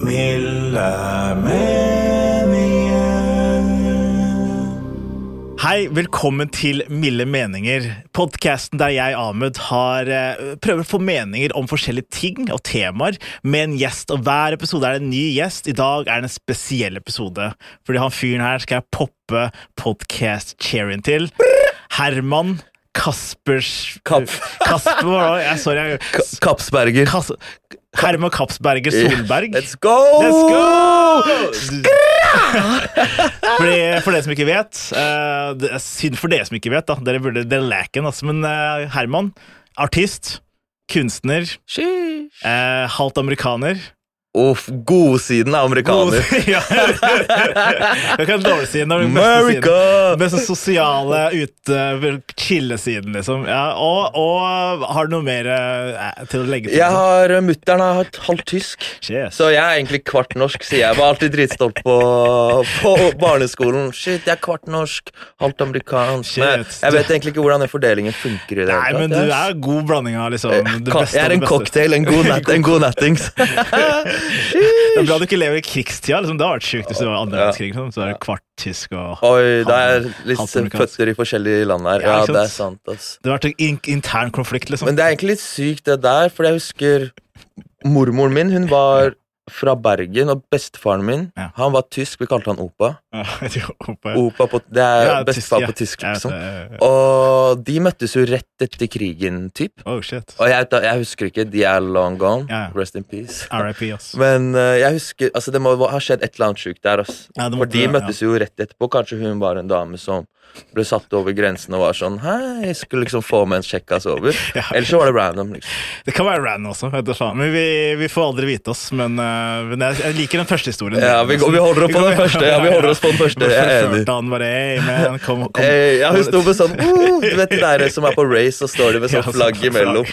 slash meninger. Hei, velkommen til Milde meninger. Podkasten der jeg, Ahmed, har eh, prøver å få meninger om forskjellige ting og temaer med en gjest. Og hver episode er det en ny gjest. I dag er det en spesiell episode. Fordi han fyren her skal jeg poppe podcast-cherryen til. Herman Kaspers Kapp. Kasper? Jeg, sorry. Kapsberger. Kas, Herman Kapsberger Solberg. Let's go! Let's go! Fordi, for dere som ikke vet uh, Det er synd for dere som ikke vet, da. Dere burde den leken, altså. Men uh, Herman, artist, kunstner, eh, halvt amerikaner Uff, godsiden er amerikaner. God, ja. Jeg kan dårligsiden er den beste America! siden. Beste sosiale ute, chillesiden, liksom. Ja, og, og har du noe mer eh, til å legge til? Jeg har Mutter'n har hatt halvt tysk, yes. så jeg er egentlig kvart norsk. Så jeg var alltid dritstolt på, på barneskolen. Shit, jeg er kvart norsk, halvt amerikansk. Men jeg vet egentlig ikke hvordan den fordelingen funker. i det Nei, men du er god blanding av liksom det beste Jeg er en cocktail, en god, nat en god nattings. Det er bra du ikke lever i krigstida. Liksom. Det har vært sjukt hvis det var andre verdenskrig. Liksom. Så er det kvart tysk og Oi, det er litt føtter i forskjellige land her. Ja, det er sant? sant, ass. Det har vært en intern konflikt, liksom. Men det er egentlig litt sykt det der, for jeg husker mormoren min, hun var fra Bergen, og bestefaren min, Ja. han var tysk, vi kalte han Opa. Ja, Opa på, det er Ja, bestefar på tysk, liksom. Og de møttes jo rett etter krigen, typ. Oh, shit. Og jeg, jeg husker ikke, de er long gone. Rest in peace. RIP, ass. Men uh, jeg husker, altså det må ha skjedd et eller annet sjukt der. ass. For de møttes jo rett etterpå. Kanskje hun var en dame som ble satt over grensen og var sånn Hei, jeg skulle liksom få med en kjekkas over. Ja. Eller så var det random, liksom. Det kan være random også, vet du faen. Men vi, vi får aldri vite oss. Men, uh, men jeg, jeg liker den første historien. Ja, vi, vi holder oss på den første. Ja, vi holder oss på den første. Jeg er enig. Han bare Hey, man, kom, kom. Ja, hun sto med sånn uh, Du vet de der som er på race, og står de med sånn sånn flagg flagg. imellom.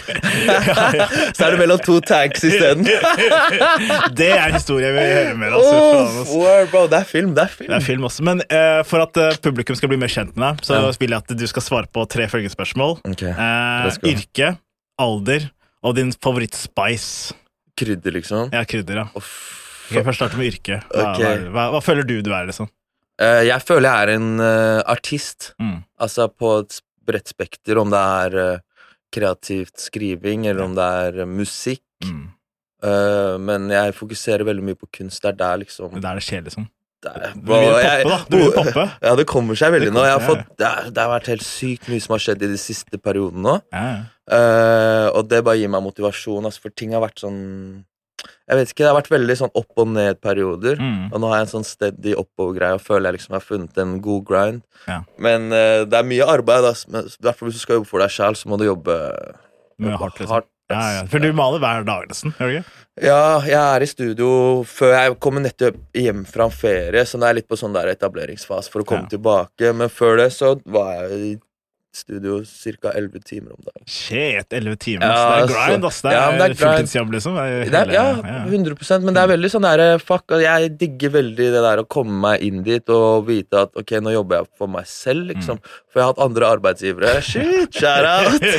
Så er det mellom to tanks isteden. Det er en historie vi hører med mer. Altså, Oh, bro, det er film, det er film. Det er film også. Men uh, for at eh, publikum skal bli mer kjent deg, så Ja. vil jeg at du skal svare på tre følgespørsmål. Okay. Eh, yrke, alder og din favoritt-spice. Krydder, liksom. Ja, krydder, ja. Oh, okay, Først starte med yrke. Hva, okay. hva, hva, hva føler du du er, liksom? Uh, jeg føler jeg er en uh, artist. Mm. Altså på et bredt spekter, om det er uh, kreativt skriving, eller om det er musikk. Mm. Men jeg fokuserer veldig mye på kunst. Det er der, liksom. Det er det skjer, liksom. Det Du vil poppe, da. Du vil poppe. Ja, det kommer seg veldig Det nå. Har fått, det, er, det har vært helt sykt mye som har skjedd i de siste periodene nå. Ja. Eh, og det bare gir meg motivasjon, altså, for ting har vært sånn Jeg vet ikke, det har vært veldig sånn opp og ned-perioder. Mm. Og nå har jeg en sånn steady oppover-greie og føler jeg liksom har funnet en god grind. Ja. Men uh, det er mye arbeid. ass. Men hvis du skal jobbe for deg sjæl, så må du jobbe, jobbe hardt, liksom. Ja, ja. For du maler hver dag, nesten? Gjør du ikke? Ja, jeg er i studio før jeg kommer nettopp hjem fra en ferie, så det er litt på sånn der etableringsfase for å komme Ja. tilbake. Men før det så var jeg i studio ca. 11 timer om dagen. Shit, 11 timer. Ja, det er altså. grind, ass. Det er, Ja, det er fulltidsjobb, liksom. Er Det er, ja, 100% men det er veldig sånn der Fuck, jeg digger veldig det der å komme meg inn dit og vite at ok, nå jobber jeg for meg selv, liksom. For jeg har hatt andre arbeidsgivere. Shit, shout out!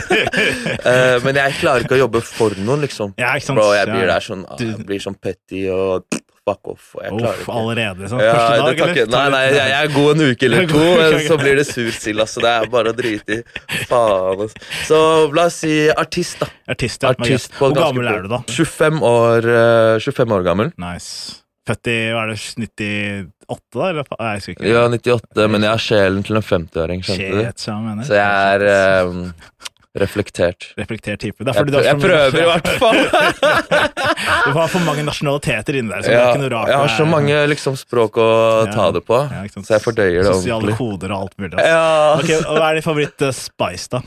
Eh, men jeg klarer ikke å jobbe for noen, liksom. Ja, ikke sant? Bro, jeg blir der sånn Jeg blir sånn petty og fuck off. Og jeg klarer Uff, ikke. allerede, Sånn, Ja, Første dag, ikke, eller? nei, nei, jeg, jeg er god en uke eller to, men så blir det sursild. Altså, det er bare å drite i. Faen, altså. Så la oss si artist, da. Artist, ja. Artist Hvor gammel er du, da? 25 år, eh, 25 år gammel. Nice. Født i hva er det, 98, da? Eller? Nei, jeg ikke. Ja, 98, men jeg har sjelen til en 50-åring, skjønte du? Så jeg. Er eh, reflektert. Reflektert type. Det Jeg, prøver, jeg prøver i hvert fall. Du har for mange nasjonaliteter inni der. Så det er ikke noe rart. jeg har så mange liksom, språk å Ja. ta det på, Ja, så jeg fordøyer det Sosiale ordentlig. koder og alt mulig. Altså. Ja, Ok, og Hva er din favoritt-spice, da?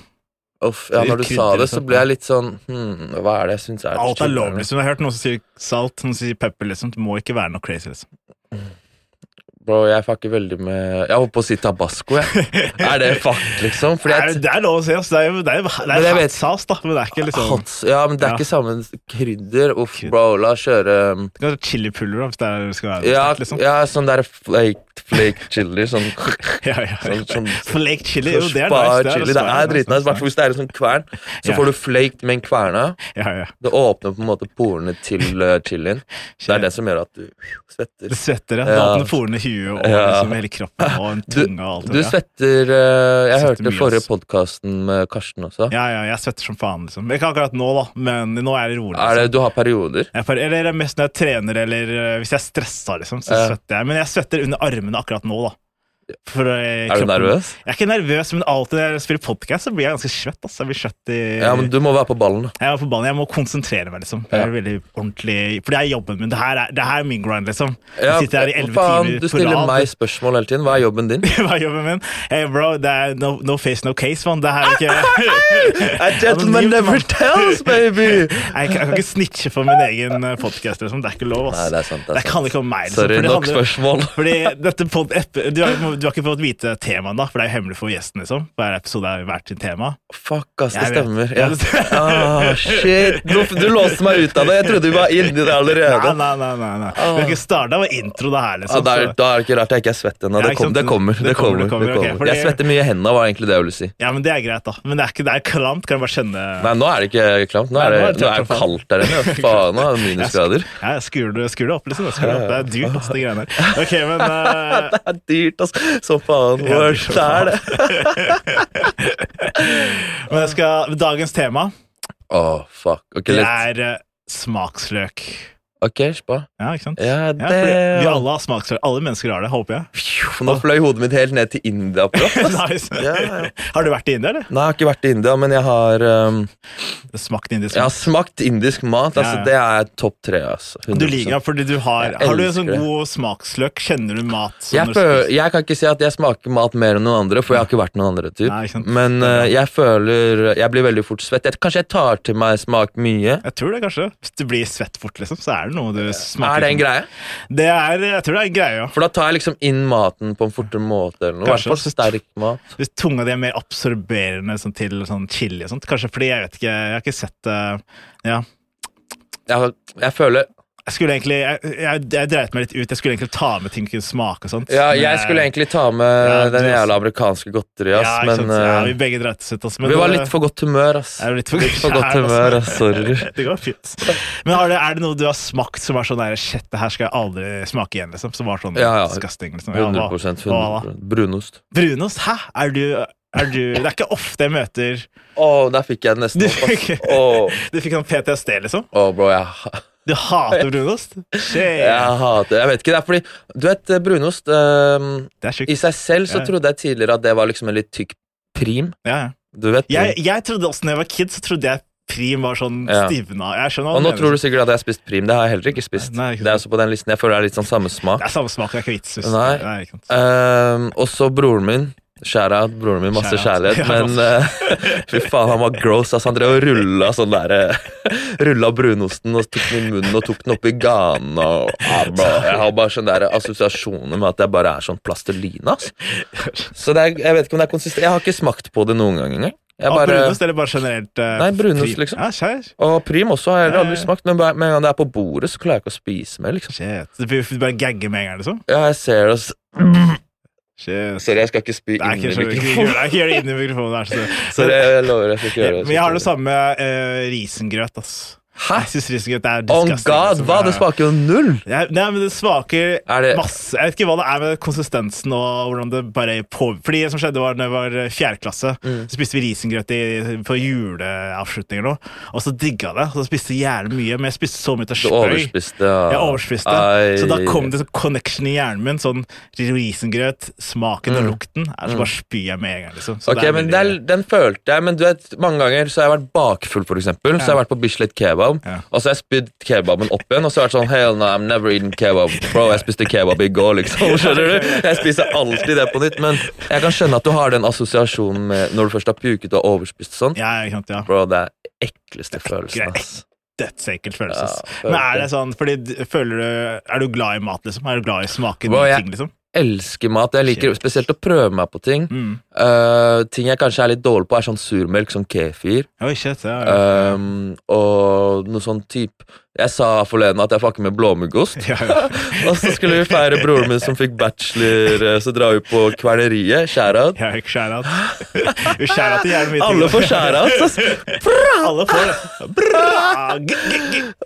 Uff, ja, når du sa det, så ble jeg litt sånn hmm, Hva er det jeg syns er Alt er lov, liksom. Jeg har hørt noen som sier salt, noen som sier pepper. liksom. Det må ikke være noe crazy. liksom. Bro, jeg fucker veldig med Jeg holdt på å si tabasco, jeg. Er det fuck, liksom? Fordi jeg det er lov å si. Altså. Det er det er, det er hot sauce, da. Men det er ikke liksom Hot, ja, men det er Ja. ikke samme krydder. Uff, bro, la oss kjøre um, Det kan være chilipulver hvis det er, skal være Ja, sterkt, liksom. ja sånn der flaked flake chili. Sånn, Ja, ja, sånn, sånn Flaked chili, jo, det er nice. Det er, chili. Det er dritnice. I hvert fall hvis det er en sånn kvern. Så får du flaked med en kverna. Ja, ja. Det åpner på en måte porene til uh, chilien. Det er det som gjør at du svetter. Det svetter, ja. Det åpner porene i huet og Ja. liksom hele kroppen og en tunge og alt. du du svetter uh, Jeg Svetter hørte forrige podkasten med Karsten også. Ja, ja, jeg svetter som faen, liksom. Ikke akkurat nå, da, men nå er det rolig. Er det, Liksom. du har perioder? Jeg eller er mest når jeg trener, eller øh, hvis jeg er stressa, liksom, så svetter jeg. Men jeg svetter under armene akkurat nå, da. For, øh, Er du kroppen- nervøs? Jeg er ikke nervøs, men alltid når jeg spiller podkast, så blir jeg ganske svett. Altså. Jeg blir svett i Ja, men du må være på ballen. da. Jeg er på ballen, jeg må konsentrere meg, liksom. Jeg er veldig ordentlig For det er jobben min. Det her er, det her er min grind, liksom. Ja, jeg sitter her i elleve timer Du stiller rad. meg spørsmål hele tiden. Hva er jobben din? Hva er jobben min? Hey, bro, det er no, no face, no case, mann. Det her er ikke A gentleman never tells, baby! jeg, kan- jeg kan ikke snitche for min egen podkast, liksom. Det er ikke lov, ass. Nei, det er sant. Det Det er kan sant. ikke om meg. Liksom, Sorry, nok handler- spørsmål. Fordi dette pod du, har, du har ikke fått vite temaet, da, for det er jo hemmelig for gjesten. liksom Hver episode er hvert sitt tema. Fuck, ass, det Jeg stemmer. Ja. Ah, shit! Du, du låste meg ut av det. Jeg trodde vi var inni det allerede. nei, nei. nei, nei. Vi har ikke starta med intro, det her. Liksom da, er, da er det ikke rart jeg ikke er svett ennå. Det, kom, det kommer. Det kommer, det kommer, det ok, kommer. fordi- Jeg svetter mye i hendene, var egentlig det jeg ville si. Ja, men Det er greit, da. Men det er ikke det er klamt. Kan jeg bare kjenne Nei, nå er det ikke klamt. Nå er det, nå er det kaldt der inne. Faen, nå er det minusgrader. Ja, jeg skrur det, opp, liksom. Det, er dyrt, altså, de greiene der. Okay, men uh... Det er dyrt, altså. Så faen. Dyrt det er det? Men jeg skal, dagens tema Åh, fuck. Okay, det er uh, smaksløk. Ok, spa. Ja, ikke sant? Ja, det ja, vi alle har smaksløk. Alle mennesker har det, håper jeg. Nå fløy hodet mitt helt ned til India. Nice. Ja, ja. Har du vært i India, eller? Nei, jeg har ikke vært i India, men jeg har, um, Smakt indisk mat? jeg har smakt indisk mat. Altså. Det er topp tre. Altså, 100%. Du liker det fordi du har Har du en sånn god smaksløk? Kjenner du mat? jeg, føler, jeg kan ikke si at jeg smaker mat mer enn noen andre, for jeg har ikke vært noen andre. Typ. Nei. Men uh, jeg føler Jeg blir veldig fort svett. Jeg, kanskje jeg tar til meg smak mye. Jeg tror det, kanskje. Hvis du blir svett fort, liksom, så er det noe du smaker Er det en greie? Det er, jeg tror det er en greie, ja. For da tar jeg liksom inn maten på en fortere måte. eller noe. Kanskje, hvert fall sterk mat. Hvis tunga di er mer absorberende sånn, til sånn chili og sånt. Kanskje fordi jeg vet ikke Jeg har ikke sett uh, Ja. Jeg, jeg føler Jeg skulle egentlig Jeg, jeg, jeg dreit meg litt ut. Jeg skulle egentlig ta med ting som kunne smake og sånt. Ja, Men, jeg skulle egentlig ta med Ja, den jævla amerikanske godteriet, ja, ass, ja, men ja, uh, Vi begge dreit oss ut. ass, men vi var litt for godt humør, ass. er litt for, Litt for godt Ja, humør, ass. Sorry. Det går fint. Men har det, er det noe du har smakt som er sånn der, Shit, det her skal jeg aldri smake igjen, liksom? Som var sånn Ja, ja. disgusting? Liksom. 100, hva- 100 hva? Brunost. Brunost? Hæ? Er du, er du Det er ikke ofte jeg møter Å, der fikk jeg det nesten opp, fikk- Du fikk sånn PTSD, liksom? å, bro, jeg, Du hater brunost? Shit. jeg hater Jeg vet ikke, det er fordi Du vet, eh, brunost um, I seg selv så Ja. trodde jeg tidligere at det var liksom en litt tykk prim. Ja, vet Jeg, jeg trodde også når jeg var kid, så trodde jeg prim var sånn Ja. stivna. Og nå tror du sikkert at jeg har spist prim. Det har jeg heller ikke spist. Nei, ikke det er også på den listen. Jeg føler det er litt sånn samme smak. Det er samme smak, det er ikke vits. Nei. Nei, ikke. Um, og så broren min. Shout-out, broren min, masse kjærlighet. Men uh, fy faen, han var gross. Altså, Han drev og rulla sånn der eh, Rulla brunosten og tok den i munnen og tok den oppi ganen. Og, ah, jeg har bare sånne der assosiasjoner med at jeg bare er sånn plastelina. Altså. Så er, jeg vet ikke om det er konsistent. Jeg har ikke smakt på det noen gang engang. Jeg Ah, bare, brunost eller bare generelt? uh, Nei, brunost, liksom. Ja, og prim også har jeg aldri smakt, men med en gang det er på bordet, så klarer jeg ikke å spise mer. liksom. Shit. Du bare gagger med en gang, liksom? Ja, jeg ser det. Shit. Sorry, jeg skal ikke spy Det er inn i mikrofonen. ikke gjør det inn i mikrofonen. så. Jeg lover jeg skal ikke gjøre det. Men jeg har det samme med uh, risengrøt. ass. Hæ? Jeg synes risengrøt er On disgusting. god, liksom. hva? Det smaker jo null! Ja, Nei, men det smaker Er det- masse Jeg vet ikke hva det er med konsistensen og hvordan det bare på Fordi det som skjedde var da jeg var fjerde klasse, Mm. så spiste vi risengrøt i- på juleavslutninger nå, og så digga jeg det. Så jeg spiste jævlig mye, men jeg spiste så mye til Du spøy. overspiste. Ja. Jeg overspiste. Ai. Så da kom det sånn connection i hjernen min. Sånn risengrøt, smaken og lukten. Er så bare spyr jeg med en gang, liksom. Så Mm. Ok, men veldig- den, den følte jeg, men du vet, mange ganger så har jeg vært bakfull, for eksempel. Så har jeg vært på Bislett kebab, Ja. og så har jeg spydd kebaben opp igjen, og så har jeg vært sånn Hell no, I'm never eating kebab. Bro, jeg spiste kebab i går, liksom. Skjønner du? Jeg spiser alltid det på nytt, men jeg kan skjønne at du har den assosiasjonen med når du først har puket og overspist sånn. Ja, ikke sant, ja. Bro, det er ekleste følelsen, ass. Dødsekkelt følelse. Ja, men er det sånn, fordi føler du Er du glad i mat, liksom? Er du glad i smaken Bro, i jeg- ting, liksom? Elsker mat. Jeg liker Shit. spesielt å prøve meg på ting. Mm. Uh, ting jeg kanskje er litt dårlig på, er sånn surmelk, sånn kefir. Oh, shit, ja, ja. Um, og noe sånn type Jeg sa forleden at jeg fucker med blåmuggost. ja, ja. Og så skulle vi feire broren min som fikk bachelor, eh, så drar vi på Kverneriet. Shout-out. Ja, shout-out. mye Alle får shout-out. så- Alle får.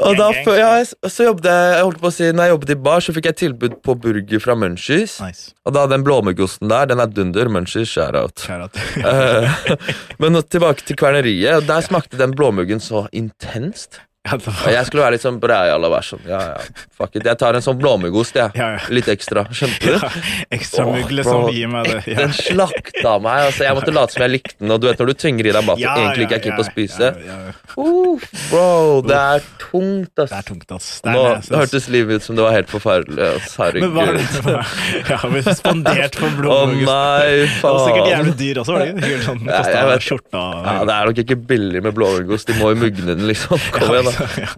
Og da, ja, så jobbet jeg, jeg holdt på å si, når jeg jobbet i bar, så fikk jeg tilbud på burger fra Munchies. Nice. Og da den blåmuggosten der, den er dunder. Munchies, shout-out. Shout. Eh, Men nå tilbake til Kverneriet, der smakte den blåmuggen så intenst. Ja, Og jeg skulle være litt sånn breial og være sånn Ja, ja, fuck it. Jeg tar en sånn blåmuggost, jeg. Ja, ja. Litt ekstra. Skjønte du? ekstra Åh, mugg, bro, liksom. Gi meg det. Ja. Den slakta meg. Altså, jeg måtte late som jeg likte den. Og du vet når du tvinger i deg mat du Ja, egentlig ikke er keen på å spise. ja, ja. Uh, bro, det er tungt, ass. Det er tungt, ass. Det Nå det, hørtes livet ut som det var helt forferdelig. Ass. Men var det Herregud. Ja, vi spandert på Å oh, nei, Det var sikkert jævlig dyr også, var det ikke? Sånn, Ja, Ja, det er nok ikke billig med blåmuggost. De må jo mugne den, liksom. Kom igjen, da.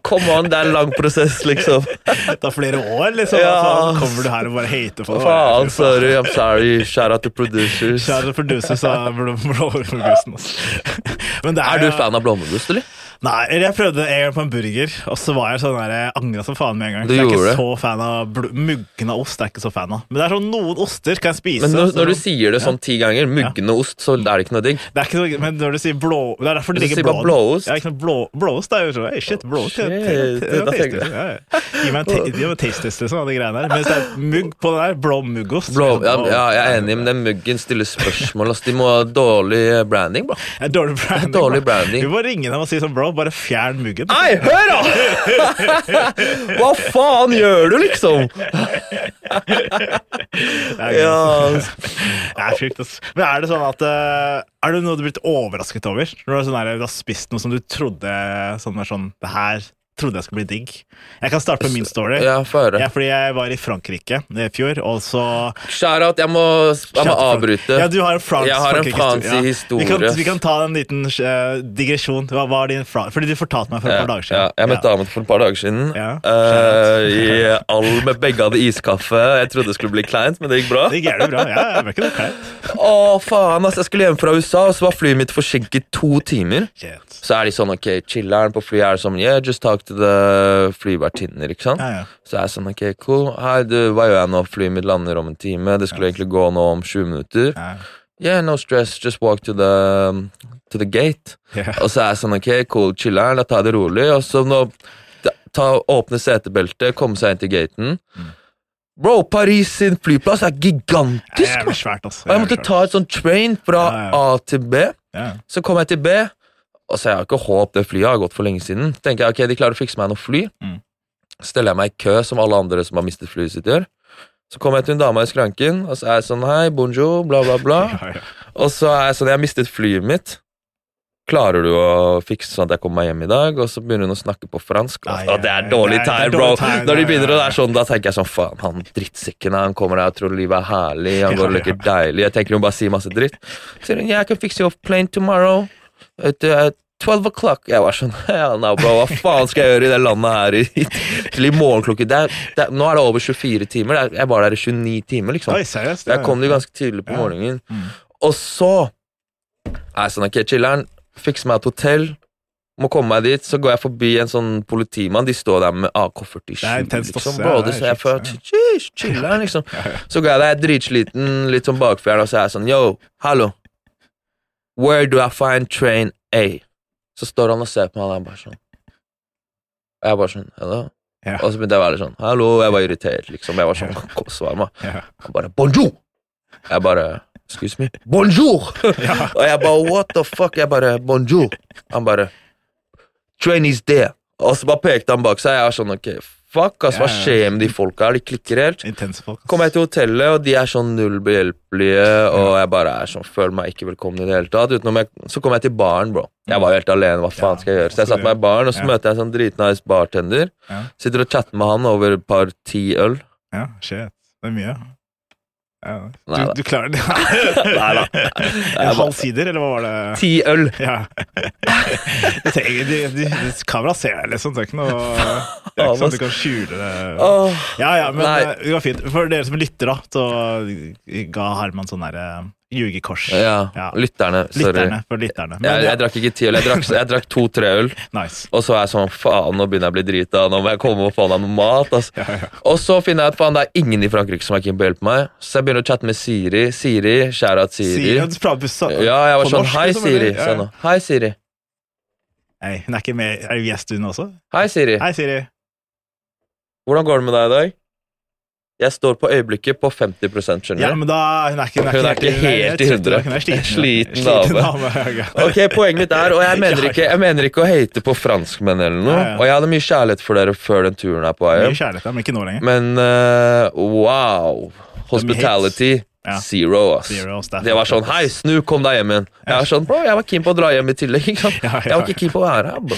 Come on, det er en lang prosess, liksom. Det er flere år, liksom. Ja. Altså, kommer du her og bare hater på det? Faen, sorry. I'm sorry. Shout out to producers. Kjære producer sa blåmuggosten, altså. Men det Er du fan av blåmuggost, eller? Nei, jeg prøvde en gang på en burger, og så var jeg sånn der, jeg angra som faen med en gang. Du jeg er ikke det? så fan av av ost. er jeg ikke så fan av Men det er sånn noen oster kan jeg spise. Men når, når du sier det sånn ti ganger, muggende ost, så er det ikke noe digg. det er ikke noe, men når du sier blå Det er derfor det ligger blå blåost? Ja, ikke noe blå, blåost er jo sånn hey, Shit, blåost da tenker tasty. Gi meg en taste test, liksom, av de greiene der. Mens det er mugg på den der, blå muggost. Blå, ja, ja, jeg er enig, men den muggen stiller spørsmål. Altså, De må ha dårlig branding, bro. Det dårlig branding. Du må ringe dem og si sånn, bro, bare fjern muggen. Nei, hør, da! Hva faen gjør du, liksom? Ja, Det er sjukt, ass. Men er det sånn at eh, Er det noe du har blitt overrasket over? Når du, sånn der, du har spist noe som du trodde sånn, sånn, Det her trodde jeg skulle bli digg. Jeg kan starte med min story. ja for. Ja, fordi jeg var i Frankrike i fjor, og så Shout-out, jeg må, jeg må avbryte. Ja, du har en fransk Jeg har en Frankrike-historie. Frankrike-historie. Vi, kan, vi kan ta en liten uh, digresjon. Hva var din Fra Fordi du fortalte meg for et par dager siden. Ja, jeg møtte Ahmed for et par dager siden. Ja. Eh, I all med begge hadde iskaffe. Jeg trodde det skulle bli kleint, men det gikk bra. Det gikk jævlig bra. Ja, jeg var ikke noe kleint. Å, faen, ass, Jeg skulle hjem fra USA, og så var flyet mitt forsinket to timer. Shit. Så er de sånn, ok, chiller'n på flyet er sånn Yeah, just talk to the flyvertinner, ikke sant? Ja, ja. Så er jeg sånn, ok, cool. Hei, du, hva gjør jeg nå? Flyet mitt lander om en time. Det skulle egentlig gå nå om 20 minutter. Ja. Yeah, no stress, just walk to the, to the gate. Ja. Og så er jeg sånn, ok, cool, chiller'n, tar jeg det rolig. Og så nå, ta, åpne setebeltet, komme seg inn til gaten. Bro, Paris sin flyplass er Det gigantisk, er svært, altså. Og jeg måtte ta et sånn train fra Ja, ja. A til B. ja. Så kom jeg til B, og så jeg har ikke håp det flyet har gått for lenge siden. tenker jeg, ok, de klarer å fikse meg noe fly. Mm. Steller jeg meg i kø som alle andre som har mistet flyet sitt gjør. Så kommer jeg til en dame i skranken, og så er jeg sånn, hei, bonjour, bla bla bla. Ja, ja. Og så er jeg sånn, jeg har mistet flyet mitt. Klarer du å fikse sånn at jeg kommer meg hjem i dag? Og så begynner hun å snakke på fransk. Og, det er dårlig tegn, bro! tegn, Når de begynner å være sånn, da tenker jeg sånn, faen, han drittsekken, han kommer her og tror livet er herlig, han går og leker deilig. Jeg tenker hun bare sier masse dritt. Så sier hun, yeah, I can fix your plane tomorrow. At, uh, 12 o'clock. Jeg var sånn, hell no, bro, hva faen skal jeg gjøre i det landet her i, til i morgen klokken? Nå er det over 24 timer, er, jeg var der i 29 timer, liksom. Oi, seriøst? Jeg kom dit ganske tidlig på Ja. morgenen. Mm. Og så er jeg sånn, ok, chiller'n, fiks meg et hotell, må komme meg dit, så går jeg forbi en sånn politimann, de står der med AK-47, Det er intenst, ass. liksom, bro, det det ser jeg føler chiller'n, liksom. Så går jeg der, jeg er dritsliten, litt sånn bakfjern, og så er jeg sånn, yo, hallo, where do I find train A? Så står han og ser på meg, og er bare sånn, Jeg bare sånn Hello? Ja. Og så begynte jeg å være litt sånn Hallo, jeg var irritert, liksom. Jeg var sånn Svar meg. Ja. Han bare Bonjour! Jeg bare Excuse me? Bonjour! og jeg bare What the fuck? Jeg bare Bonjour. Han bare Train is there. Og så bare pekte han bak seg. Jeg var sånn Ok, fuck, ass, hva skjer med de folka her? De klikker helt. Intense folk. ass. Kommer jeg til hotellet, og de er sånn null behjelpelige, og jeg bare er sånn, føler meg ikke velkommen i det hele tatt. Utenom jeg, så kommer jeg til baren, bro. Jeg var jo helt alene, hva faen skal jeg gjøre? Så jeg satt satte meg i baren, og så Ja. møter jeg en sånn dritnice bartender. Ja. Sitter og chatter med han over et par ti øl. Ja, shit. Det er mye. Ja. Du, du klarer det? Nei da. En halv sider, eller hva var det? Ti øl! Ja. Tenker, de, de, de, kamera ser deg, liksom. Det er ikke noe Det er ikke sånn du kan skjule det. Ja, ja, men Nei. eh, det går fint. For dere som lytter, da, så ga Herman sånn derre ljugekors. Ja, Ja. lytterne. Sorry. Lytterne, for lytterne. Men, Jeg, jeg drakk ikke ti øl, jeg drakk, drakk to-tre øl. Nice. Og så er jeg sånn, faen, nå begynner jeg å bli drita, nå må jeg komme og få meg noe mat. Altså. Ja, ja. Og så finner jeg at faen, det er ingen i Frankrike som er keen på å hjelpe meg. Så jeg begynner å chatte med Siri. Siri, Kjære at Siri. Siri sa- Ja, jeg var sånn norsk, Hei, liksom, Siri. ja. Hei, Siri. Nei, hun er ikke med. Er du gjest, hun også? Hei, Siri. Hei, Siri. Hvordan går det med deg i dag? Jeg står på øyeblikket på 50% skjønner Ja, du? men da Hun er ikke, Hun er ikke helt i hundre. Hun er sliten. Dame. Ok, Poenget mitt er, og jeg mener ikke, jeg mener ikke å hate på franskmenn eller noe, Ja, ja. og jeg hadde mye kjærlighet for dere før den turen her på Mye kjærlighet, men ikke nå lenger. men uh, wow. Hospitality Ja. zero, ass. Zero. Det var sånn Hei, snu, kom deg hjem igjen. Jeg var sånn, bro, jeg var keen på å dra hjem i tillegg. Ja, ja, Jeg var ikke keen på å være her, bro.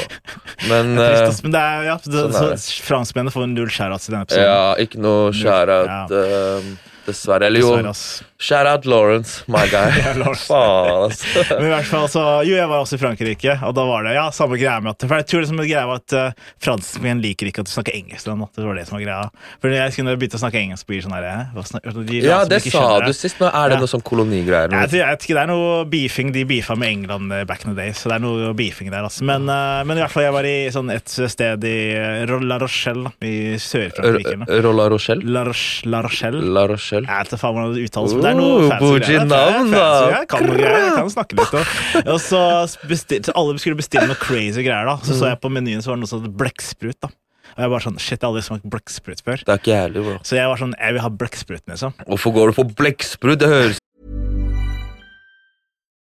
Men Trist, eh, men det er, ja, det, sånn er så, franskmennene får null shoutouts i denne episoden. ja, ikke noe shout-out, eh, dessverre. Eller jo, Dessverre, ass. shout-out Lawrence, my guy. Ja, Lawrence. Faen, altså. Men i hvert fall, så, jo, jeg var også i Frankrike, og da var det ja, samme greia med at For jeg tror det som er greia var at uh, franskmenn liker ikke at du snakker engelsk. Eller noe, det var det som var greia. For jeg skulle begynne å snakke engelsk, blir sånn her eh, snak- de Ja, det sa skjønner du sist. Men er det Ja. noe sånn kolonigreier? Jeg, jeg vet ikke, Det er noe beefing. De beefa med England eh, back in the day, Så det er noe beefing der, altså. Men, uh, men i hvert fall, jeg var i sånn et sted i La Rochelle, i Sør-Frankrike. Rolla Rochelle? La, Rochelle. La Rochelle. La Rochelle. Jeg vet ikke faen hvordan det uttales, men det er noe Oh, fancy navn, da. Jeg kan noe greier, jeg kan snakke litt. Og, og så, bestil, så alle skulle bestille noe crazy greier, da. Så Mm. så jeg på menyen, så var det noe sånt blekksprut, da. Og jeg var sånn, shit, jeg har aldri smakt blekksprut før. Det er ikke jævlig, bro. Så jeg var sånn, jeg vil ha blekksprut. liksom. Hvorfor går du for blekksprut? Det høres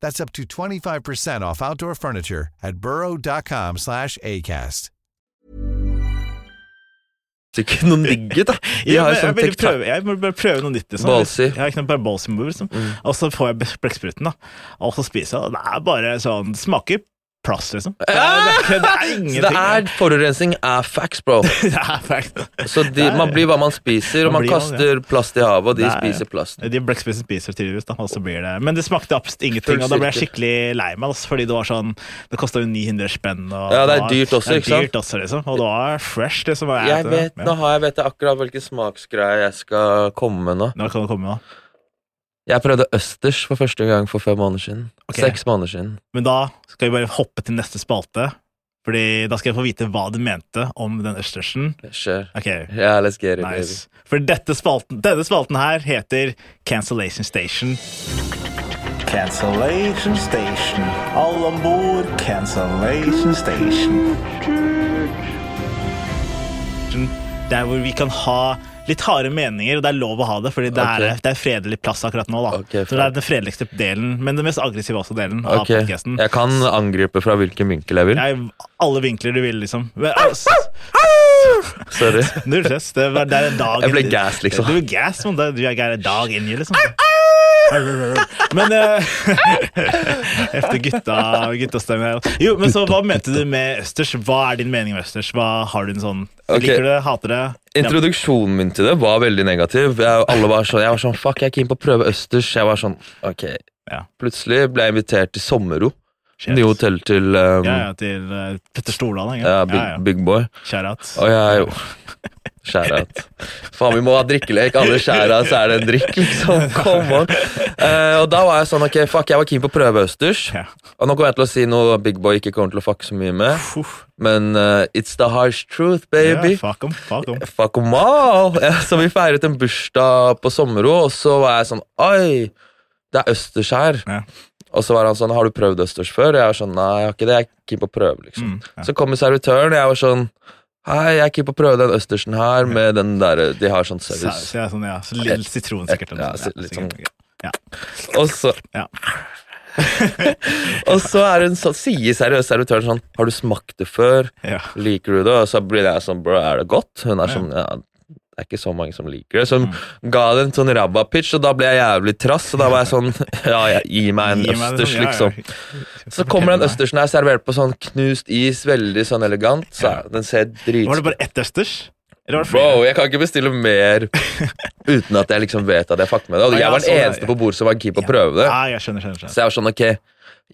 That's up to 25% off outdoor furniture at burrow.com slash ACAST. ikke noe digget, da. Jeg, Ja, har jo sånn jeg, prøve, jeg må bare prøve noe nytt. Liksom. Ballsy. Jeg har bare ballsy move, liksom. Og så får jeg blekkspruten, da. Og så spiser jeg, og det er bare sånn smaker plass, liksom. Det er, det er, det er Så ingenting. det er forurensning er facts, bro. det er. Så de, man blir hva man spiser, og Man man kaster hva- kaster plast i havet, og de er- spiser plast. De blekkspissene spiser tydeligvis, da, og så blir det Men det smakte absolutt ingenting, og da ble jeg skikkelig lei meg, altså, fordi det var sånn Det kosta jo 900 spenn, og Ja, det er dyrt også, ikke sant? Dyrt også, liksom, og det var fresh, liksom. og Jeg vet nå har jeg vet jeg akkurat hvilken smaksgreie jeg skal komme med nå. Nå kan du komme, da? Jeg prøvde østers for første gang for fem måneder siden. Ok. Seks måneder siden. Men da skal vi bare hoppe til neste spalte. Fordi da skal jeg få vite hva du mente om den østersen. Sure. Okay. Yeah, let's get it, nice. For dette spalten, denne spalten her heter Cancellation Station. Cancellation Station. Alle om bord, Cancellation Station. Der hvor vi kan ha litt harde meninger, og det er lov å ha det, fordi det, okay. er, det er fredelig plass akkurat nå. da. Okay, Så det er den fredeligste delen, men den mest aggressive også delen av Ok. Jeg kan angripe fra hvilken vinkel jeg vil. Jeg, alle vinkler du vil, liksom. Men, altså, Sorry. Null stress. Det, det er en dag Jeg ble gass, liksom. Du er gass, det, du er en dag inni, liksom. Men uh, Efter gutta, guttastemme her. Jo, men så hva mente du med østers? Hva er din mening med østers? Hva Har du en sånn Okay. Liker du det? Hater det? Introduksjonen min til det var veldig negativ. Jeg, alle var sånn, jeg var sånn Fuck, jeg er keen på å prøve østers. Jeg var sånn, ok Ja. Plutselig ble jeg invitert til Sommerro. Shit. Nye hotell til um, Ja, ja, til uh, Petter Stordalen. ja, big, ja, ja. big Boy. Shout-out. Og jeg Skjærat. Faen, vi må ha drikkelek. Alle skjæra, så er det en drikk, liksom. Come on. Uh, og da var jeg sånn, ok, fuck, jeg var keen på å prøve østers. Og nå kommer jeg til å si noe Big Boy ikke kommer til å fucke så mye med. Men uh, it's the harsh truth, baby. baby. fuck em, fuck em. Fuck em all! Ja, så vi feiret en bursdag på Sommero, og så var jeg sånn Oi, det er østers her. Ja. Og så var han sånn Har du prøvd østers før? Og Jeg var sånn Nei, jeg har ikke det. Jeg er keen på å prøve, liksom. Mm, ja. Så kommer servitøren, og jeg var sånn Hei, jeg er keen på å prøve den østersen her med den derre De har sånn Saus, ja, sånn, ja. Så litt sitron, sikkert. Ja, litt sånn, sånn- ja. Og så Ja. Og så er hun sånn, sier seriøst servitøren sånn Har du smakt det før? Ja. Liker du det? Og så blir jeg sånn Bro, er det godt? Hun er Ja. sånn Ja, det er ikke så mange som liker det. Så hun ga det en sånn rabba-pitch, og da ble jeg jævlig trass. Og da var jeg sånn Ja, jeg, gi meg en Gi meg østers, sånn, ja, ja. liksom. Så kommer den østersen her servert på sånn knust is, veldig sånn elegant. Så Ja. den ser Var det bare ett østers? Bro, jeg kan ikke bestille mer uten at jeg liksom vet at jeg fucker med det. Og jeg var den sånn, eneste på bordet som var keen på å prøve det. Ja, jeg skjønner, skjønner, skjønner. Så jeg var sånn, ok,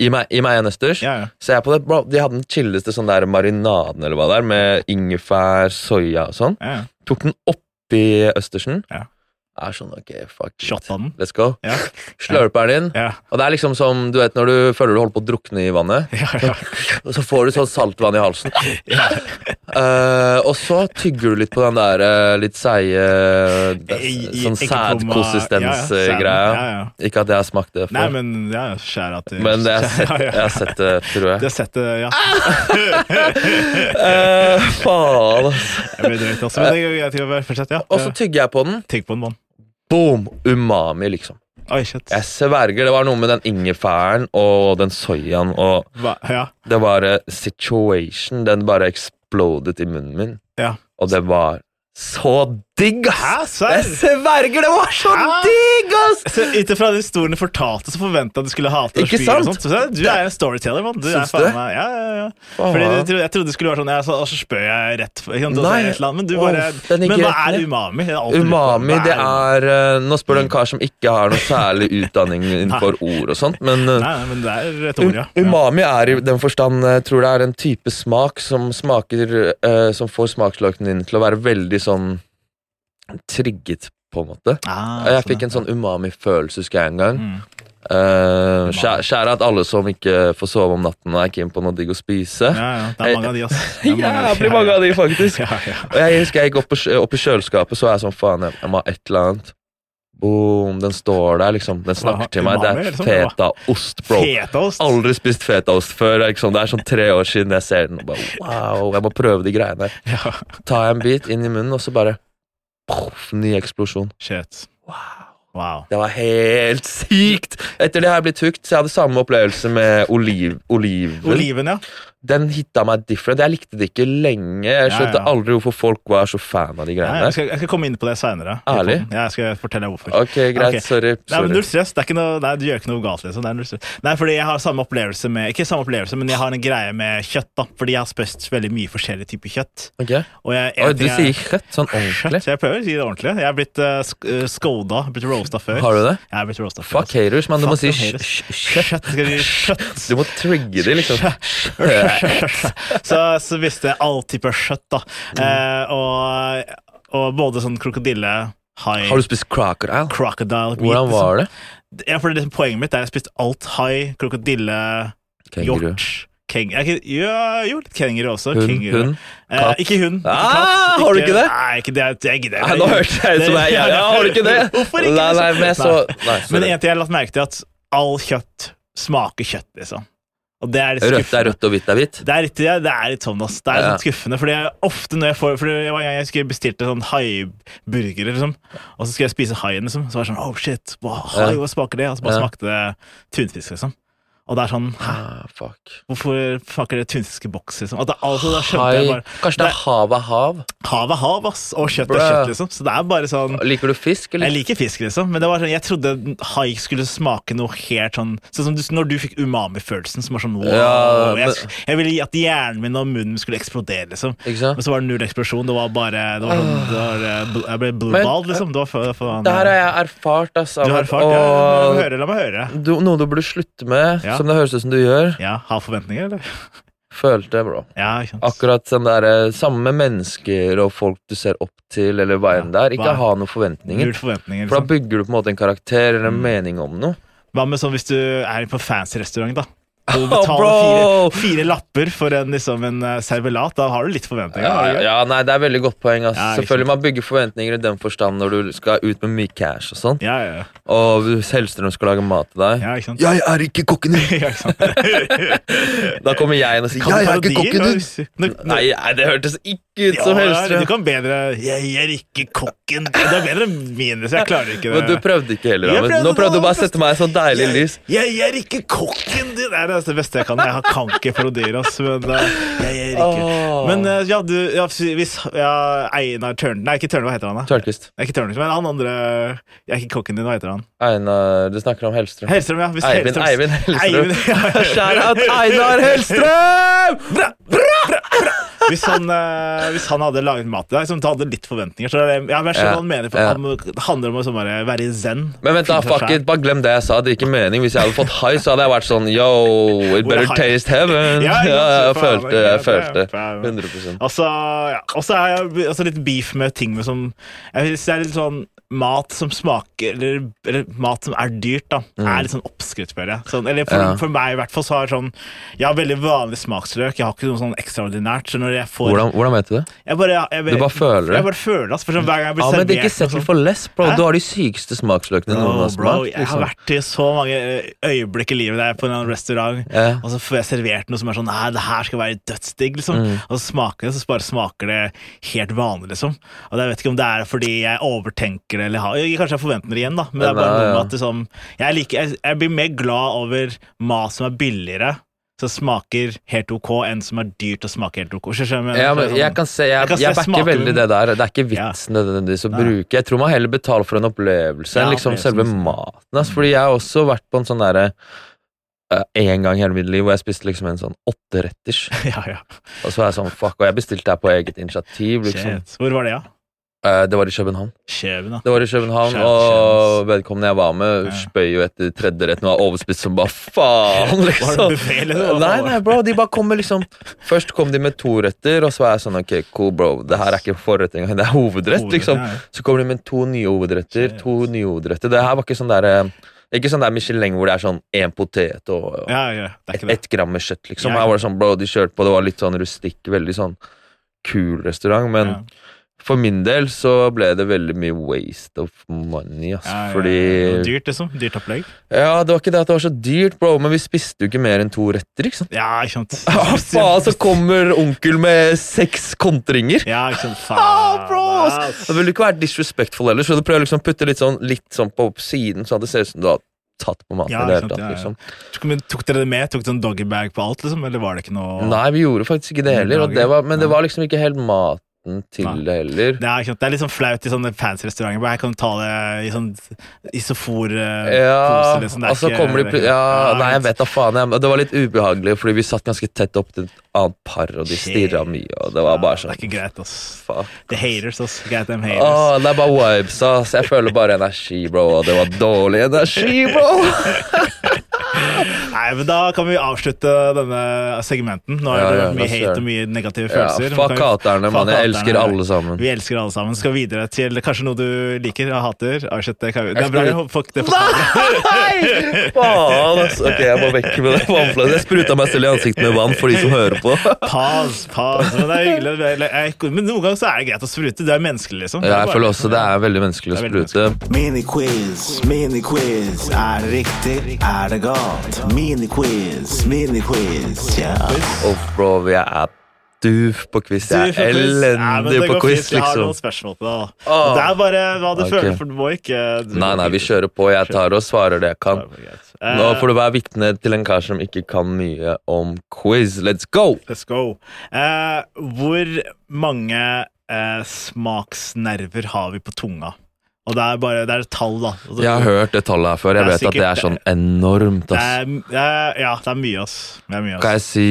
gi meg, gi meg en østers. Ja, ja. Så jeg på det, bro, De hadde den chilleste sånn der marinaden eller hva det er, med ingefær, soya og sånn. Ja. Tok den oppi østersen. Ja. Er sånn, ok, fuck it. Let's go. Ja. Slurper den inn. Ja, Og det er liksom som du vet når du føler du holder på å drukne i vannet. ja. Og så får du sånn saltvann i halsen. Eh, og så tygger du litt på den der uh, litt seige i- Sånn sædkonsistens-greia. Ikke at jeg har smakt det Nei, men ja, skjæra til Men det jeg har sett, jeg har sett det, tror Du har sett det, ja. Faen, altså. Jeg blir drøyt også, men det er greit å fortsette, ja. Og så tygger jeg på den. Tygg på den, mann. Boom! Umami, liksom. Oi, shit. Jeg sverger, det var noe med den ingefæren og den soyaen og Hva? Ja. Det var eh, situation. Den bare explodet i munnen min. ja. Og det var så digg, ass! Hæ. Jeg sverger, det var så Hæ? digg, ass! Ut ifra den historien du fortalte, så forventa du skulle hate Ikke og spy. Så Du er en storyteller, mann. Du er Syns du? faen meg Ja, ja, ja. Fordi du, jeg trodde det skulle være sånn, ja, så, så spør jeg rett sant, Nei. annet, Men du bare Åh, Men hva er umami? På, Umami, det er eh, Nå spør du en kar som ikke har noe særlig utdanning innenfor ord og sånt, men eh, Nei, men det er et Um, ord, ja. ja. Umami er i den forstand Jeg tror det er en type smak som smaker eh, Som får smaksløkene dine til å være veldig sånn trigget, på en måte. Ah, jeg fikk en sånn umami-følelse, husker jeg en gang. Mm. Uh, Skjære at alle som ikke får sove om natten og er keen på noe digg å spise. Ja, ja. Det er mange av de. Er mange av de. Jævlig mange av de, faktisk. Ja, ja. Og jeg husker jeg gikk opp, opp i kjøleskapet, så er jeg sånn faen, jeg, jeg må ha et eller annet. Boom, den står der, liksom. Den snakker til meg. Det er liksom, fetaost, bro. Fetaost. Aldri spist fetaost før. Liksom. Det er sånn tre år siden jeg ser den. Og bare, wow, jeg må prøve de greiene her. Tar jeg en bit inn i munnen, og så bare poff, Ny eksplosjon. shit. Wow. Det var helt sykt! Etter det har jeg blitt hooked, så jeg hadde samme opplevelse med oliv, oliven. Oliven, ja. Den hitta meg different. Jeg likte det ikke lenge. Jeg skjønte ja. aldri hvorfor folk var så fan av de greiene. greiene jeg, skal, jeg skal komme inn på det seinere. Ærlig? Jeg skal fortelle hvorfor. Ok, greit. okay. Sorry. Nei, men null stress. Det er ikke noe, nei, du gjør ikke noe galt. liksom. Det er null stress. Nei, fordi jeg har samme opplevelse med Ikke samme opplevelse, men jeg har en greie med kjøtt. da Fordi jeg har spist veldig mye forskjellig type kjøtt. Ok. Og jeg, Oi, du er- sier kjøtt sånn ordentlig. Kjøtt, jeg prøver å si det ordentlig. Jeg er blitt uh, skoda, blitt roasta før. Har du det? Jeg er blitt roasta før. Fuck haters, men du må si kjøtt. Kjøtt. Kjøtt? Du må trigge de, liksom. Så, så visste jeg all type kjøtt, da. Eh, og, og både sånn krokodille, hai, Har du spist crocodile? crocodile meat, Hvordan var det? liksom. Ja, for det, liksom poenget mitt er at jeg har spist alt hai, krokodille, Kenguru. hjort, Keng... ikke- Ja, jo, litt kenguru også. Hund, Kenguru. Hun, Eh, ikke hund. Ikke Ah, katt. har du ikke det? Nei, ikke det. Jeg gidder Nei, nå hørtes jeg ut som jeg ja, Har du ikke det? Hvorfor ikke? Nei, nei, liksom? men så Nei, Men en ting jeg har lagt merke til, at all kjøtt smaker kjøtt, liksom. Og det er Rødt er rødt og hvitt er hvitt. Det er ja, det er litt sånn, ass. Det er Ja. litt skuffende. Fordi jeg, ofte når jeg får Fordi jeg, jeg, jeg skulle bestilte sånn haiburger, liksom. Og så skulle jeg spise haien, liksom. Så var det sånn Oh shit, hva, hai, hva smaker det? Og så bare Ja. smakte det tunfisk, liksom. Og det er sånn Hæ, Ah, fuck. hvorfor smaker det tunfiskeboks, liksom? Og da, altså, bare Kanskje det er hav er hav? Hav er hav, ass. Og kjøtt er kjøtt, liksom. Så det er bare sånn Liker du fisk, eller? jeg liker fisk, liksom, men det var sånn, jeg trodde hai skulle smake noe helt sånn Sånn som du, når du fikk umami-følelsen, som var sånn wow. Ja, men- jeg, jeg ville at hjernen min og munnen skulle eksplodere, liksom. Ikke sant? Men så var det null eksplosjon. Det var bare det var sånn, det var, eh, Jeg ble blueballed, liksom. Det var for, for, Det her har jeg erfart, altså. Du har erfart? Ja, la og meg høre. La meg høre. du, noe du burde slutte med, Ja. Som det høres ut som du gjør. Ja, Ha forventninger, eller? Følte, bro. Ja, ikke sant. Akkurat sånn der, eh, samme mennesker og folk du ser opp til, eller hva enn det er. Ikke Hva- ha noen forventninger. Null forventninger. For da Liksom. bygger du på en måte en karakter eller en Mm. mening om noe. Hva med sånn hvis du er på fancy restaurant, da? Og betale Oh, fire, fire lapper for en, liksom, en eh, servelat. Da har du litt forventninger. Ja, ja, nei, det er veldig godt poeng. Altså. Ja, Selvfølgelig Man bygger forventninger i den forstand når du skal ut med mye cash og sånn. Ja, ja. Og Hellstrøm skal lage mat til deg ja ikke sant? Jeg er ikke kokken din! Da kommer jeg inn og sier Jeg er ikke kokken din! Nei, det hørtes ikke ut som ja, Hellstrøm. Du kan bedre 'Jeg er ikke kokken'. Det er bedre enn mine, så jeg klarer ikke det. Men du prøvde ikke heller. Prøvde Nå prøvde du bare å sette meg i sånn deilig lys. Jeg er ikke kokken din! Det er det beste jeg kan. Jeg kan ikke parodiere, ass. Men uh, jeg er ikke. Men uh, ja, du ja, Hvis ja, Einar Tørn... Nei, ikke Tørn, hva heter han? da? Tørnquist. Ikke Tørnquist, men han andre Jeg er ikke kokken din, hva heter han? Einar Du snakker om Hellstrøm. Hellstrøm, ja. Hvis Eivind, Hellstrøm- Eivind Hellstrøm. Eivind, ja. Einar Hellstrøm! Hvis han, eh, hvis han hadde laget mat til deg, som hadde litt forventninger så er det, ja, men Jeg skjønner Ja. hva han mener, for Ja. han det handler om å sånn bare være i zen. Men vent da, Finne seg fuck selv. it, bare glem det jeg sa. Det er ikke mening. Hvis jeg hadde fått high, så hadde jeg vært sånn Yo, it er better high? taste heaven. Ja, Ja, ja, jeg faen, følte jeg det- følte faen. 100 Og så ja, og så er jeg altså litt beef med ting med som Jeg synes det er litt sånn mat som smaker Eller, eller mat som er dyrt, da. Er litt sånn oppskrytt, føler jeg. Sånn, eller for, Mm. Ja. for meg i hvert fall så har sånn Jeg har veldig vanlig smaksløk. Jeg har ikke noe sånn ekstraordinært. Så når jeg får hvordan, hvordan vet du det? jeg bare, jeg, Du bare føler det? Jeg bare føler det. altså, For sånn, hver gang jeg blir Ja, men det er ikke settle for less, bro. Hæ? Du har de sykeste smaksløkene noen har smakt. jeg har Liksom. vært i så mange eh, øyeblikk i livet der jeg er på en restaurant, Ja. og så får jeg servert noe som er sånn Nei, det her skal være dødsdigg, liksom. Mm. Og så smaker det, så bare smaker det helt vanlig, liksom. Og jeg vet ikke om det er fordi jeg overtenker det, eller har Kanskje jeg forventer det igjen, da, men det er bare noe med at det sånn jeg, liker, jeg, jeg blir mer glad over mat som er billigere. Som smaker helt ok, enn som er dyrt og smaker helt ok. Jeg mener? Ja, Så men er jeg sånn- kan se, jeg, Jeg kan jeg, backer veldig det der. Det er ikke Ja. vitsen nødvendigvis å Nei. bruke. Jeg tror man heller betaler for en opplevelse enn liksom selve liksom. maten. Altså, Fordi jeg har også vært på en sånn derre én En gang i hele mitt liv hvor jeg spiste liksom en sånn åtteretters. ja, ja. Og så var jeg sånn fuck, og jeg bestilte her på eget initiativ. liksom. Hvor var det, ja? Eh, Det var i København. Kjøben, da. Det var i København, Skjønt, og vedkommende jeg var med, Ja. spøy jo etter tredje rett. og var overspist som bare faen, Var det liksom. buffet, Nei, nei, bro, de bare kommer liksom Først kom de med to retter, og så var jeg sånn Ok, cool, bro, det her er ikke forrett engang, det er hovedrett, liksom. Så kommer de med to nye hovedretter, to nye hovedretter. Det her var ikke sånn der eh, Ikke sånn der Michelin hvor det er sånn én potet og, og Ja, ja, ett et gram med kjøtt, liksom. Her var det sånn, bro, de kjørte på, det var litt sånn rustikk, veldig sånn kul restaurant, men Ja. For min del så ble det veldig mye waste of money, ass. Ja, ja. Fordi Dyrt, liksom. Dyrt opplegg. Ja, det var ikke det at det var så dyrt, bro, men vi spiste jo ikke mer enn to retter, ikke sant? Ja, ikke sant. Ah, faen, så kommer onkel med seks kontringer! Ja, ikke sant. Ah, Faen, bro! ass. Det ville ikke være disrespectful heller, så du prøver liksom å putte litt sånn, litt sånn på siden, sånn at det ser ut som du har tatt på maten Ja, det sant, tatt, ja, ja. liksom. Tok, men, tok dere det med? Tok dere en doggybag på alt, liksom? Eller var det ikke noe Nei, vi gjorde faktisk ikke det heller, det var, men det var liksom ikke helt maten til Nei. det heller. Det er, det er litt sånn flaut i sånne fancy restauranter. Her kan du ta det i sånn isofor-pose. Ja, liksom. Det er og så ikke- kommer de det ikke- Ja, nei, jeg vet da faen. Jeg, det var litt ubehagelig, fordi vi satt ganske tett opp til et annet par, og de stirra mye, og det var bare sånn Det er ikke greit, ass. Fuck. The haters, ass. Greit, them haters. Åh, det er bare vibes, ass. Jeg føler bare energi, bro, og det var dårlig energi, bro. Nei, men Da kan vi avslutte denne segmenten. Nå er det ja, mye hate og mye negative følelser. Ja, fuck haterne, mann. Jeg elsker alle sammen. Vi elsker alle sammen. Skal videre til kanskje noe du liker og hater. Det, det er bra fuck det. Nei! Faen, altså. Ok, jeg må vekk med det vannflaska. Jeg spruta meg selv i ansiktet med vann for de som hører på. Pas, pas. Men det er hyggelig. Men noen ganger så er det greit å sprute. Det er menneskelig, liksom. Det Ja, jeg føler også det er veldig menneskelig å sprute Mini quiz, sprute. Miniquiz, miniquiz. Er det riktig? Er det galt? Miniquiz, miniquiz, ja. Oh, bro, jeg er duf på quiz. Jeg er quiz. Elendig på quiz, fint. Jeg har liksom. noen spørsmål på det. da. Det er bare hva du okay. føler, for du må ikke du Nei, nei, vi kjører på. Jeg tar og svarer det jeg kan. Eh, Nå får du være vitne til en kar som ikke kan mye om quiz. Let's go! Let's go. Uh, hvor mange uh, smaksnerver har vi på tunga? Og det er bare det er et tall, da. Altså, Jeg har hørt det tallet her før. Jeg vet sikkert, at det er sånn enormt, det ass. det er, Ja, det er mye, ass. Det er mye, ass. Kan jeg si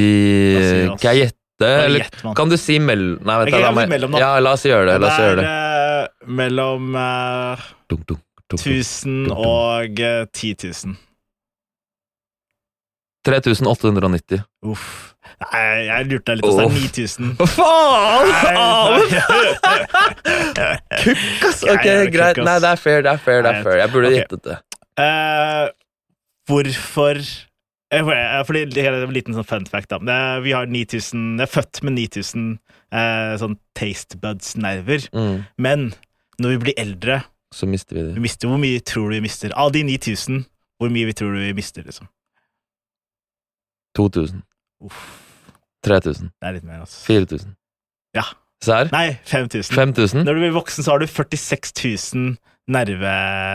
ass? Kan jeg gjette? Eller gjett, mann. kan du si mellom Nei, vent, Ok, la meg mellom, da. Ja, la oss gjøre det. La oss gjøre det eh, mellom eh, Dunk, dunk, dunk, dunk. 1000 og eh, 10 000. 3890. Uff. Nei, jeg lurte deg litt. ass. Det er Uff. 9000. Faen! Nei, Kukk, ass! Ok, greit. Nei, det er fair, det er fair. det er fair Jeg burde okay. gjettet det. Uh, hvorfor eh, eh, Fordi det er en liten sånn fun fact. da Vi har 9000 Jeg er født med 9000 eh, sånn taste buds-nerver. Mm. Men når vi blir eldre Så mister vi det. vi mister, Hvor mye tror du vi mister? Av de 9000, hvor mye vi tror du vi mister? liksom 2000. Uff, 3000. Det er litt mer, altså. 4000. Ja. Serr? Nei, 5000. 5000? Når du blir voksen, så har du 46 000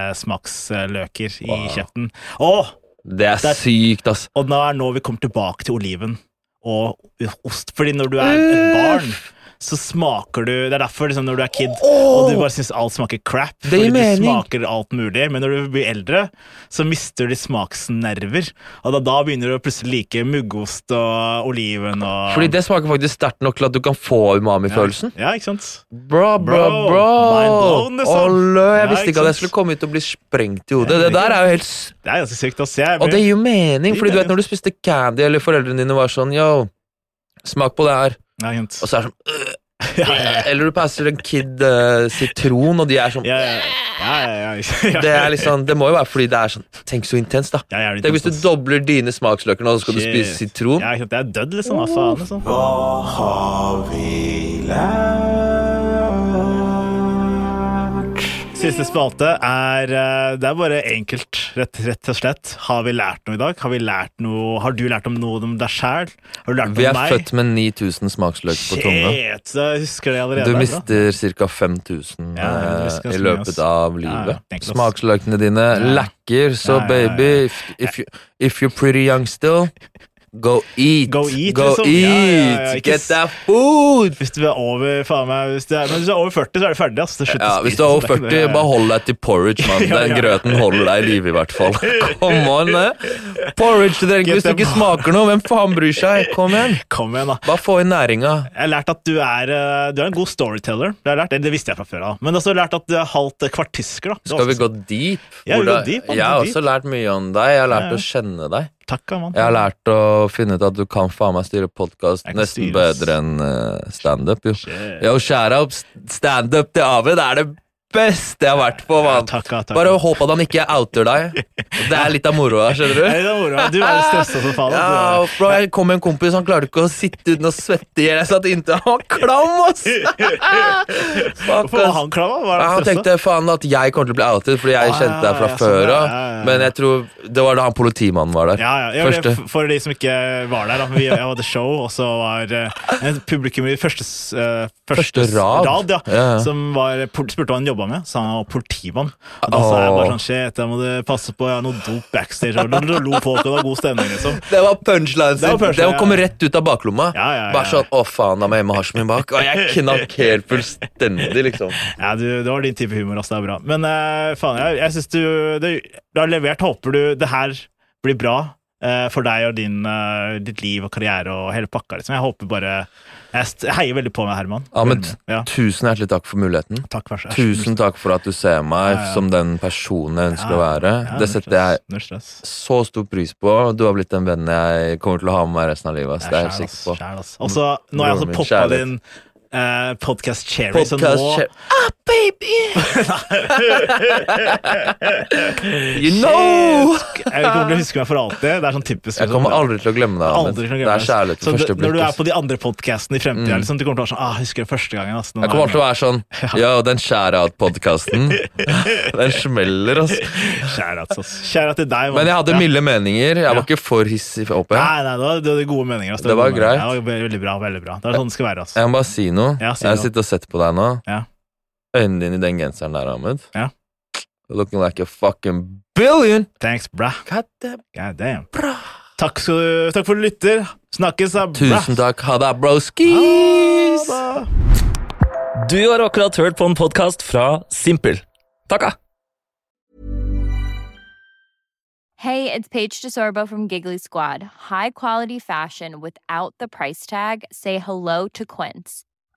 nervesmaksløker i Wow. kjeften. Å! Det er Det er- sykt, ass. Og nå er nå vi kommer tilbake til oliven og ost. Fordi når du er et barn, så smaker du Det er derfor liksom, når du er kid og du bare syns alt smaker crap, fordi du mening. smaker alt mulig, men når du blir eldre, så mister du smaksnerver. Og da, da begynner du å plutselig like muggost og oliven og Fordi det smaker faktisk sterkt nok til at du kan få umami-følelsen. Ja, ikke sant? Bra, bra, bra! blown. Olle, jeg Ja, visste ikke ikke at jeg skulle komme ut og bli sprengt i hodet. Ja, Det der er jo helt Det er ganske sykt å se. Og det gir jo mening, fordi du vet når du spiste candy, eller foreldrene dine var sånn Yo, smak på det her. Ja, ikke? Og så er det sånn «Øh». Ja, ja, ja. Eller du passer en kid uh, sitron, og de er sånn Ja, ja, ja, ja, ja, ja. Det er liksom, det må jo være fordi det er sånn Tenk så intenst, da. Ja, jævlig Tenk hvis du dobler dine smaksløker nå, så skal du spise sitron. Ja. Det er dødd, liksom. Hva faen, liksom? Hva har vi lært? Siste spalte er eh, Det er bare enkelt, rett, rett og slett. Har vi lært noe i dag? Har, vi lært noe, har du lært om noe om deg sjæl? Har du lært Vi noe er om meg? født med 9000 smaksløk på tunga. Jeg husker det allerede. Du mister ca. 5000 Ja, eh, i løpet av livet. ja. Smaksløkene dine Ja. lekker, så baby, if, if, you, if you're pretty young still, go eat. Go eat, Go liksom. eat. Ja, ja, Get that food! Hvis du er over faen meg, hvis du er, Men hvis du er over 40, så er du ferdig. Altså. Det Ja, hvis du er over 40, det- 40, bare hold deg til porridge, mann. Den grøten holder deg i live, i hvert fall. Kom on, eh. Porridge til trenger hvis du ikke smaker noe. Hvem faen bryr seg? Kom igjen. Kom igjen, da. Bare få inn næringa. Jeg har lært at du er, eh, du er en god storyteller. Det, har lært, det, det visste jeg fra før av. Men også lært at du er halvt eh, kvartisker. da. Skal vi gå deep? Ja, vi går deep, jeg har også lært mye om deg. Jeg har lært å kjenne deg. Takk, mann. Jeg har lært å finne ut at du kan faen meg styre podkast nesten styres. bedre enn uh, standup. Jo, Shit. Yo, shout out standup til Abid. Det er det beste jeg har vært på. Ja, Man. takk, ja, takk. Bare håp at han ikke outer deg. Det er litt av moroa, skjønner du. Er moro. Du er stressa som faen. Ja, bro, jeg kom med en kompis, han klarte ikke å sitte uten å svette i hjel. Jeg satt inntil han var klam, ass! Fuck, var han klam? Var han han tenkte faen at jeg kommer til å bli outet, fordi jeg Ah, kjente deg fra ja, før sånn, av. Men jeg tror det var da han politimannen var der. Ja, det, for de som ikke var der, da. Vi, hadde show, og så var uh, publikum i første, eh, første, Første rad. rad. Som var, spurte hva han jobba med, så han var politimann. Og da sa jeg bare sånn Shit, da må du passe på, jeg har noe dop backstage. Og da lo folk, og det var god stemning, liksom. Det var punchlinen Det punchline, Det kom ja. rett ut av baklomma. Ja, ja, ja. Bare sånn 'Å, faen, da må jeg hjem med hasjen min bak'. Og jeg knakk helt fullstendig, liksom. Ja, du, Det var din type humor, ass. Det er bra. Men uh, faen, jeg, jeg syns du, du, du har levert. Håper du det her blir bra. eh, for deg og din, eh, ditt liv og karriere og hele pakka. Liksom. Jeg håper bare Jeg heier veldig på meg, Herman. Ahmed, Ja, tusen hjertelig takk for muligheten. takk, for så Tusen takk for at du ser meg Ja, ja. som den personen jeg ønsker å være. Ja, Det setter jeg så stor pris på. Du har blitt den vennen jeg kommer til å ha med meg resten av livet. Det er jeg sikker på. Også, nå har jeg altså poppa din uh, podcast cherry, så Podcast nå che- Ah, baby! you know! Jeg kommer til å huske meg for alltid. Det er sånn typisk Jeg kommer aldri til å glemme deg. Aldri til å Det er kjærlighet Så ved første blikk. Når du er på de andre podcastene i fremtiden, Mm. liksom, du kommer til å være sånn ah, Husker jeg første gangen? Altså, Jeg er kommer alltid til å være sånn Yo, den share-out-podkasten. Den smeller, altså. ass. Til deg. Man. Men jeg hadde Ja. milde meninger. Jeg var ikke for hissig oppe. Nei, nei, det var, det gode meninger. Altså. Det var gode greit. Ja, det var veldig bra. veldig bra Det er sånn det skal være. Altså. Jeg må bare si noe. Ja, si jeg har sittet og sett på deg nå. Ja. Øynene dine i den genseren der, Ahmed. Ja. You're looking like a fucking billion! Thanks, bra. God damn. God damn. Takk, skal du, takk for at du lytter. Snakkes, da. Tusen takk. Ha det, broskis! Ha det. Du har akkurat hørt på en podkast fra Simpel. Takka! Hey, it's Paige DeSorbo from Giggly Squad. High quality fashion without the price tag. Say hello to Quince.